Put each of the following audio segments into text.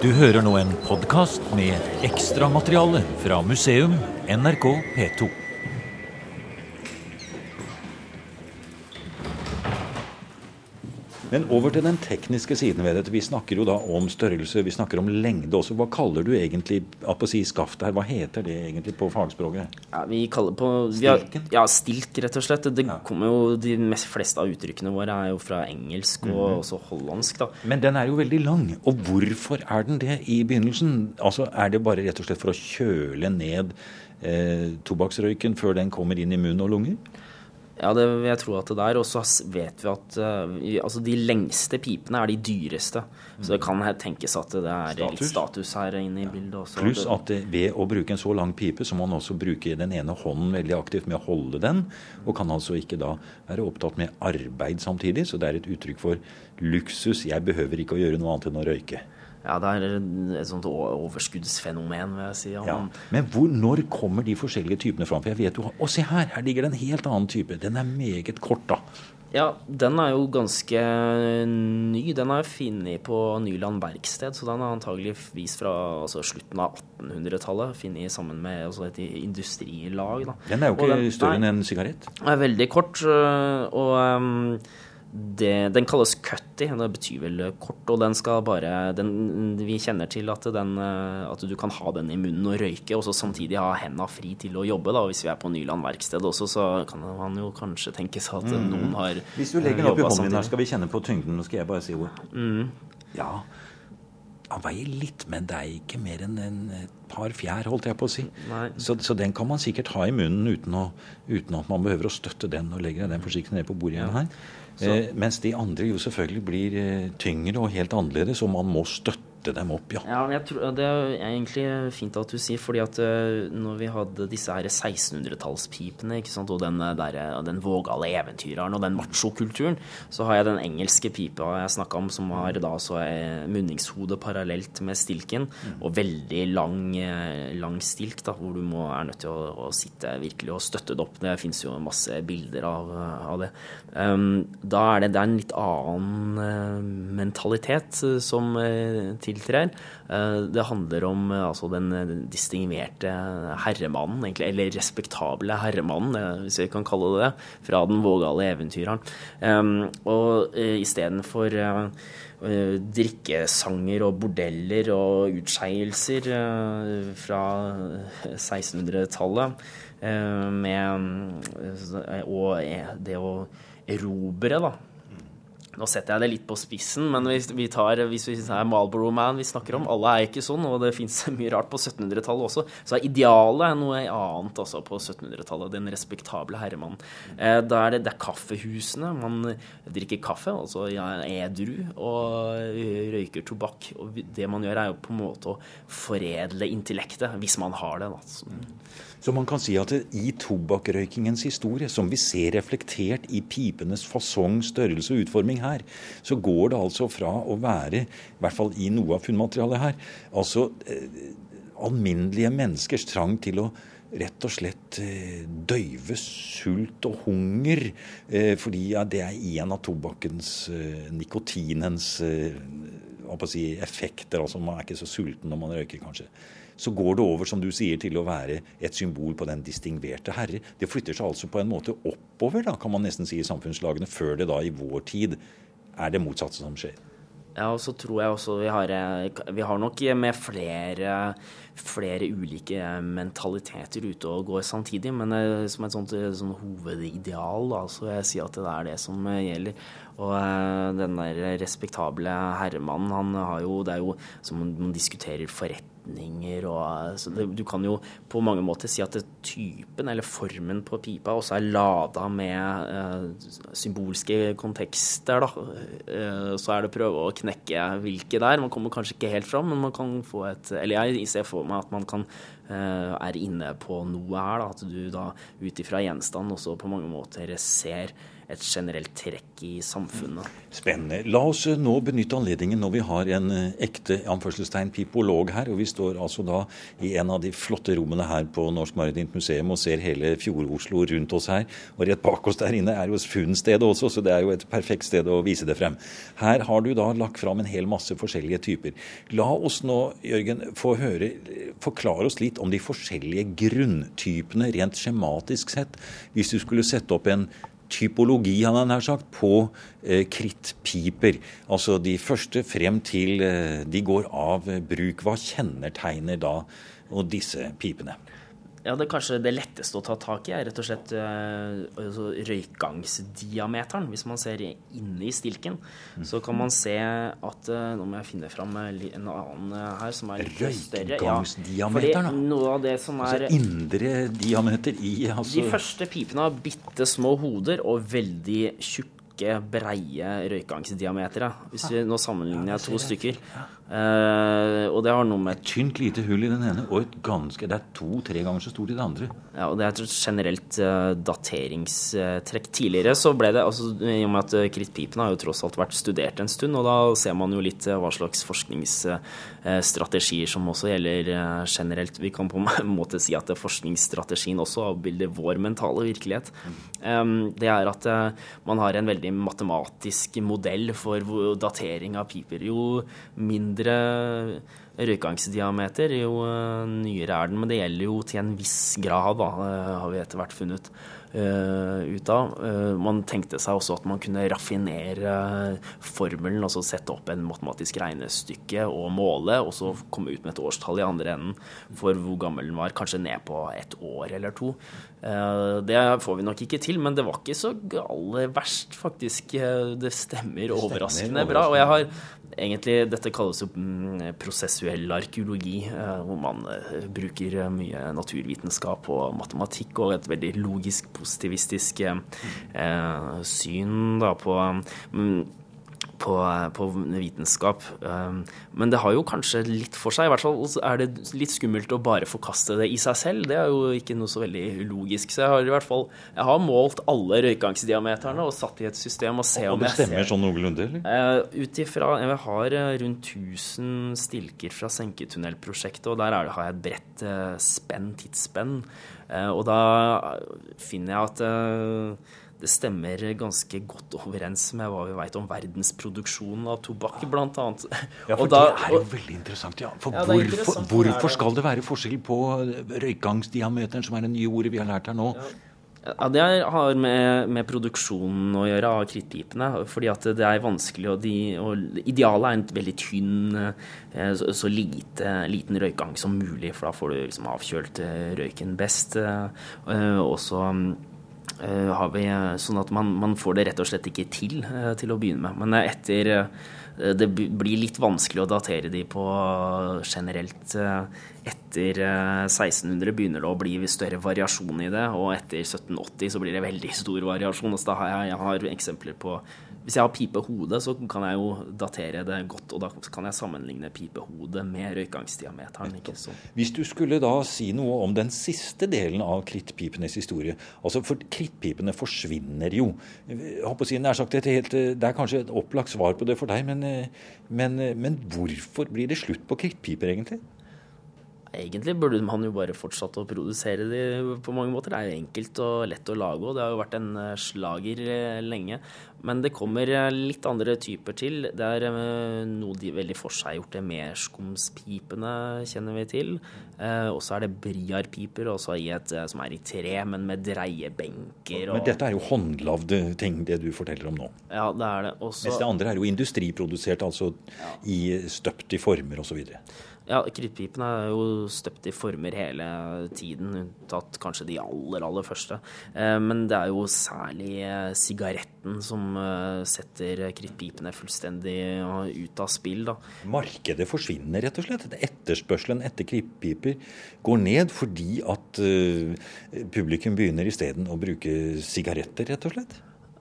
Du hører nå en podkast med ekstramateriale fra museum NRK P2. Men over til den tekniske siden ved dette. Vi snakker jo da om størrelse, vi snakker om lengde også. Hva kaller du egentlig på si skaftet her? Hva heter det egentlig på fagspråket? Ja, vi kaller på vi har, Stilken? Ja, stilk, rett og slett. Det Ja. kommer jo, De mest fleste av uttrykkene våre er jo fra engelsk og Mhm. også hollandsk. da. Men den er jo veldig lang. Og hvorfor er den det i begynnelsen? Altså, Er det bare rett og slett for å kjøle ned eh, tobakksrøyken før den kommer inn i munn og lunger? Ja, det vil jeg tro at det er. Og så vet vi at uh, altså de lengste pipene er de dyreste. Så det kan tenkes at det er Status. litt status her inne i bildet også. Pluss at det, ved å bruke en så lang pipe, så må man også bruke den ene hånden veldig aktivt med å holde den, og kan altså ikke da være opptatt med arbeid samtidig. Så det er et uttrykk for luksus. Jeg behøver ikke å gjøre noe annet enn å røyke. Ja, det er et sånt overskuddsfenomen, vil jeg si. Ja. Ja. Men hvor, når kommer de forskjellige typene fram? For jeg vet jo, Å, se her! Her ligger det en helt annen type. Den er meget kort, da. Ja, den er jo ganske ny. Den er funnet på Nyland verksted, så den er antageligvis fra altså, slutten av 1800-tallet. Funnet sammen med altså, et industrilag. Da. Den er jo ikke den- større enn en sigarett. Den er veldig kort, øh, og øhm, det, den kalles cutty. Det betyr vel kort, og den skal bare den, Vi kjenner til at, den, øh, at du kan ha den i munnen og røyke, og så samtidig ha henda fri til å jobbe. da, Hvis vi er på Nyland verksted også, så kan man jo kanskje tenke seg at noen har Mm. Hvis du legger den opp i hånden din her, skal vi kjenne på tyngden. Nå skal jeg bare si ord. Mm. Ja, han veier litt, men det er ikke mer enn en et par fjær, holdt jeg på å si. Så, så den kan man sikkert ha i munnen uten, å, uten at man behøver å støtte den og legge den forsiktig ned på bordet igjen her. Eh, mens de andre jo selvfølgelig blir eh, tyngre og helt annerledes, og man må støtte dem opp, ja. Ja, jeg tror, Det er egentlig fint at du sier, fordi at øh, når vi hadde disse her 1600-tallspipene ikke sant, og den, øh, der, øh, den vågale eventyreren og den machokulturen, så har jeg den engelske pipa jeg snakka om, som har da så munningshodet parallelt med stilken, og veldig lang, lang stilk, da, hvor du må, er nødt til å, å sitte virkelig og støtte det opp. Det fins jo masse bilder av, av det. Um, da er det, det er en litt annen mentalitet som øh, tiltrer. Eh, det handler om eh, altså den eh, distingverte herremannen, egentlig, eller respektable herremannen, hvis vi kan kalle det det, fra den vågale eventyreren. Og istedenfor drikkesanger og bordeller og utskeielser fra 1600-tallet eh, med Og det å erobre, da. Nå setter jeg det litt på spissen, men hvis vi tar hvis vi er Marlboro Man vi snakker om, alle er ikke sånn, og det fins mye rart på 1700-tallet også, så er idealet noe annet altså på 1700-tallet. Den respektable herremannen. Eh, da er det, det er kaffehusene. Man drikker kaffe, altså ja, edru, og røyker tobakk. Og det man gjør, er jo på en måte å foredle intellektet, hvis man har det. da. Så- man kan si at i tobakkrøykingens historie, som vi ser reflektert i pipenes fasong, størrelse og utforming her, så går det altså fra å være, i hvert fall i noe av funnmaterialet her, altså eh, alminnelige menneskers trang til å rett og slett eh, døyve sult og hunger, eh, fordi det er en av tobakkens, eh, nikotinens si, effekter. altså Man er ikke så sulten når man røyker, kanskje så går det over, som du sier, til å være et symbol på den distingverte herre. Det flytter seg altså på en måte oppover, da, kan man nesten si, i samfunnslagene, før det da i vår tid er det motsatte som skjer. Ja, og så tror jeg også vi har, eh, vi har nok med flere, flere ulike mentaliteter ute og går samtidig, men eh, som et sånt, eh, sånn hovedideal, da, så vil jeg si at det er det som eh, gjelder. Og eh, den der respektable herremannen, han har jo Det er jo som man, diskuterer diskuterer forretninger og eh, så det, Du kan jo på mange måter si at det, typen eller formen på pipa også er lada med eh, symbolske kontekster, da. Eh, så er det å prøve å knekke hvilke der. Man kommer kanskje ikke helt fram, men man kan få et Eller jeg ser for meg at man kan er inne på noe her, da. At du da ut ifra gjenstand også på mange måter ser et generelt trekk i samfunnet. Spennende. La oss eh, nå benytte anledningen når vi har en eh, ekte anførselstegn pipolog her. og Vi står altså da i en av de flotte rommene her på Norsk Maritimt Museum og ser hele Fjord-Oslo rundt oss her. Og rett bak oss der inne er jo funnstedet også, så det er jo et perfekt sted å vise det frem. Her har du da lagt fram en hel masse forskjellige typer. La oss nå, Jørgen, få høre, forklare oss litt om de forskjellige grunntypene rent skjematisk sett. Hvis du skulle sette opp en typologi han nær sagt, på eh, krittpiper. Altså de første frem til eh, de går av bruk. Hva kjennetegner da disse pipene? Ja, det er kanskje det letteste å ta tak i er rett og slett uh, altså røykgangsdiameteren. Hvis man ser inne i stilken, mm. så kan man se at uh, Nå må jeg finne fram en annen her som er litt større. Røykgangsdiameteren, ja, noe av det som altså er altså indre diameter i altså... De første pipene har bitte små hoder og veldig tjukke breie røykgangsdiametere. Hvis vi nå sammenligner jeg to stykker. Uh, og det har noe med Et tynt lite hull i den ene, og et ganske Det er to-tre ganger så stort i det andre. Ja, og det er et generelt uh, dateringstrekk. Tidligere så ble det altså I og med at uh, krittpipene har jo tross alt vært studert en stund, og da ser man jo litt hva slags forskningsstrategier som også gjelder generelt. Vi kan på en måte si at forskningsstrategien også avbilder vår mentale virkelighet. Um, det er at man har en veldig matematisk modell for datering av piper. Jo mindre mindre røykangsdiameter, jo eh, nyere er den. Men det gjelder jo til en viss grad, da, eh, har vi etter hvert funnet uh, ut av. Man tenkte seg også at man kunne raffinere formelen, altså sette opp en matematisk regnestykke og måle, og så komme ut med et årstall i andre enden for hvor gammel den var, kanskje ned på et år eller to. Uh, det får vi nok ikke til, men det var ikke så aller verst, faktisk. Det stemmer overraskende bra. Og jeg har egentlig Dette kalles jo mm, prosessuell arkeologi, hvor man bruker mye naturvitenskap og matematikk og et veldig logisk positivistisk eh, syn da, på, mm, på, på, vitenskap. Eh, men det har jo kanskje litt for seg. I hvert fall er det litt skummelt å bare forkaste det i seg selv. Det er jo ikke noe så veldig logisk. Så jeg har i hvert fall jeg har målt alle røykangsdiameterne og satt i et system og se om jeg ser Og det stemmer sånn noenlunde, eller? Uh, Ut ifra Jeg har rundt 1000 stilker fra senketunnelprosjektet, og der det, har jeg et bredt uh, spenn, tidsspenn. Eh, og da finner jeg at eh, det stemmer ganske godt overens med hva vi vet om verdensproduksjonen av tobakk, bl.a. Ja, for da, det er jo veldig interessant. Ja. For ja, hvorfor, hvorfor, skal det være forskjell på røykgangsdiameteren, som er det nye ordet vi har lært her nå? Ja. Ja, Det har med, med, produksjonen å gjøre av krittpipene. fordi at det er vanskelig, og, de, og Idealet er en veldig tynn, eh, så, så lite, liten røykgang som mulig, for da får du liksom avkjølt eh, røyken best. Også og så har vi sånn at man, man, får det rett og slett ikke til til å begynne med. Men etter det blir litt vanskelig å datere de på generelt etter 1600 eh, begynner det å bli større variasjon i det, og etter 1780 så blir det veldig stor variasjon. Så da har jeg, jeg har eksempler på Hvis jeg har pipehode, så kan jeg jo datere det godt, og da kan jeg sammenligne pipehodet med røykgangsdiameteren. Ikke så. Hvis du skulle da si noe om den siste delen av krittpipenes historie altså For krittpipene forsvinner jo. Jeg håper å si, nær sagt, helt, det er kanskje et opplagt svar på det for deg, men, men, men hvorfor blir det slutt på krittpiper, egentlig? Egentlig burde man jo bare fortsatt å produsere de på mange måter. Det er jo enkelt og lett å lage, og det har jo vært en eh, slager eh, lenge. Men det kommer eh, litt andre typer til. Det er noe de veldig forseggjorte merskumspipene kjenner vi til. Og så er det briarpiper også i et, som er i tre, men med dreiebenker. Og... Men dette er jo håndlagde ting, det du forteller om nå. Ja, det er det. Også... Mens det andre er jo industriprodusert, altså ja. i støpt i former osv. Ja, krittpipene er jo støpt i former hele tiden, unntatt kanskje de aller, aller første. Eh, men det er jo særlig eh, sigaretten som eh, setter krittpipene fullstendig ut av spill, da. Markedet forsvinner, rett og slett. Etterspørselen etter krittpiper går ned fordi at publikum begynner isteden å bruke sigaretter, rett og slett?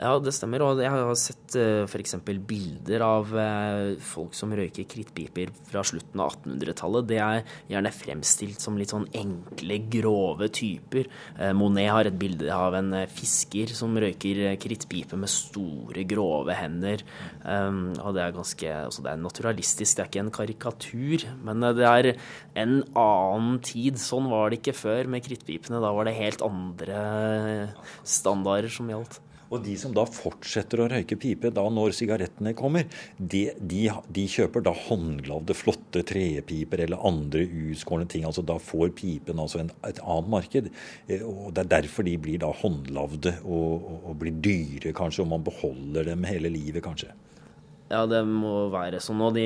Ja, det stemmer. Og jeg har sett uh, f.eks. bilder av uh, folk som røyker krittpiper fra slutten av 1800-tallet. Det er gjerne fremstilt som litt sånn enkle, grove typer. Uh, Monet har et bilde av en fisker som røyker krittpipe med store, grove hender. Og det er ganske altså Det er naturalistisk, det er ikke en karikatur. Men det er en annen tid. Sånn var det ikke før med krittpipene. Da var det helt andre standarder som gjaldt. Og de som da fortsetter å røyke pipe da når sigarettene kommer, de, de, de kjøper da håndglavde, flotte trepiper eller andre uskårne ting. altså Da får pipen altså en, et annet marked. Eh, og Det er derfor de blir da håndlavde og, og, og blir dyre, kanskje, og man beholder dem hele livet, kanskje. Ja, det må være sånn. Og de,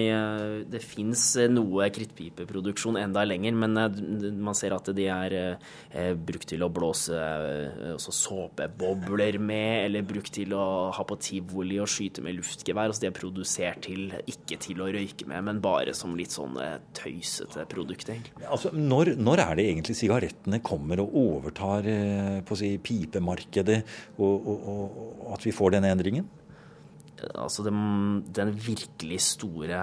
det fins noe krittpipeproduksjon enda lenger, men eh, man ser at de er eh, brukt til å blåse eh, såpebobler med, eller brukt til å ha på tivoli og skyte med luftgevær. Altså de er produsert til, ikke til å røyke med, men bare som litt sånn tøysete produkt, egentlig. Altså, når, når, er det egentlig sigarettene kommer og overtar på å si, pipemarkedet, og, og, og at vi får denne endringen? Altså den, den, virkelig store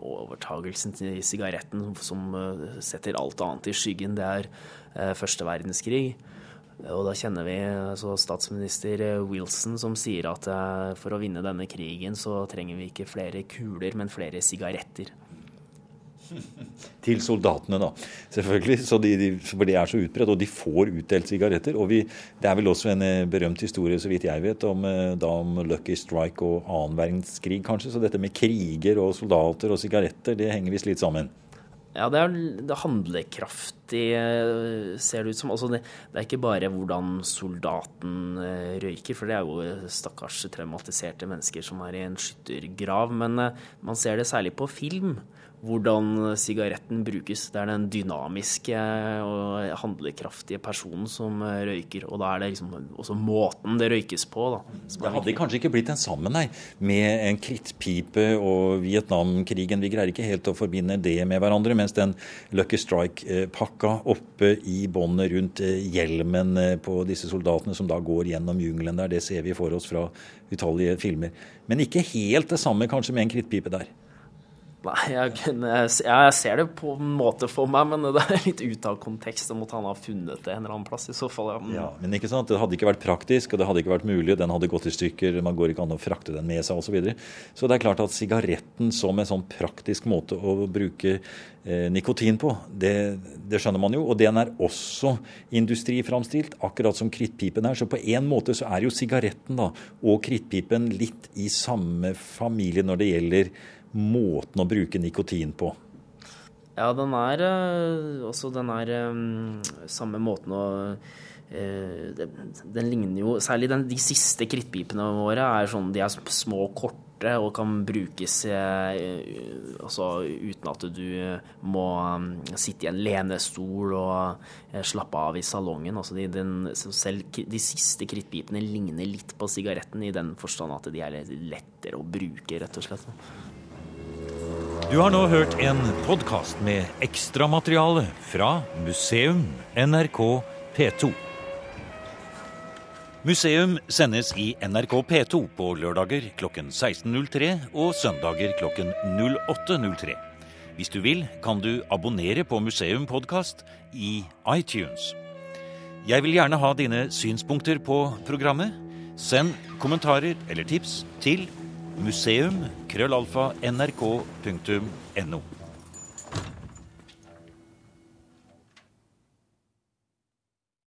overtagelsen til sigaretten som eh, setter alt annet i skyggen, det er eh, første verdenskrig. Og da kjenner vi altså statsminister Wilson som sier at eh, for å vinne denne krigen så trenger vi ikke flere kuler, men flere sigaretter. Til soldatene, da. Selvfølgelig. De, de, for det er så utbredt. Og de får utdelt sigaretter. Og vi, det er vel også en eh, berømt historie, så vidt jeg vet, om, eh, da om Lucky Strike og annen verdenskrig, kanskje. Så dette med kriger og soldater og sigaretter, det henger visst litt sammen. Ja, det er, det handlekraftig, eh, ser det ut som. Altså det, det, er ikke bare hvordan soldaten røyker, for det er jo stakkars traumatiserte mennesker som er i en skyttergrav. Men man ser det særlig på film hvordan sigaretten brukes. Det er den dynamiske og handlekraftige personen som røyker. Og da er det liksom også måten det røykes på. Da, det hadde kanskje ikke blitt en sammen, nei, med en krittpipe og Vietnamkrigen. Vi greier ikke helt å forbinde det med hverandre. Mens den Lucky Strike-pakka oppe i båndet rundt eh, hjelmen eh, på disse soldatene som da går gjennom jungelen der, det ser vi for oss fra utallige filmer. Men ikke helt det samme kanskje med en krittpipe der. Nei, jeg, kunne, jeg, ser det på en måte for meg, men det er litt ut av kontekst. Da måtte han ha funnet det en eller annen plass i så fall. Ja. ja men ikke sant, Det hadde ikke vært praktisk, og det hadde ikke vært mulig. Den hadde gått i stykker, man går ikke an å frakte den med seg osv. Så, videre. så det er klart at sigaretten som en sånn praktisk måte å bruke eh, nikotin på, det, det, skjønner man jo. Og den er også industriframstilt, akkurat som krittpipen er. Så på en måte så er jo sigaretten da, og krittpipen litt i samme familie når det gjelder måten å bruke nikotin på? Ja, den er eh, også den er um, samme måten å uh, den, ligner jo Særlig den, de siste krittpipene våre er sånn de er små og korte og kan brukes altså, uten at du må um, sitte i en lenestol og slappe av i salongen. Altså, de, den, selv de siste krittpipene ligner litt på sigaretten i den forstand at de er lettere å bruke, rett og slett. Du har nå hørt en podkast med ekstramateriale fra museum NRK P2. Museum sendes i NRK P2 på lørdager klokken 16.03 og søndager klokken 08.03. Hvis du vil, kan du abonnere på Museum podkast i iTunes. Jeg vil gjerne ha dine synspunkter på programmet. Send kommentarer eller tips til museum nrk.no.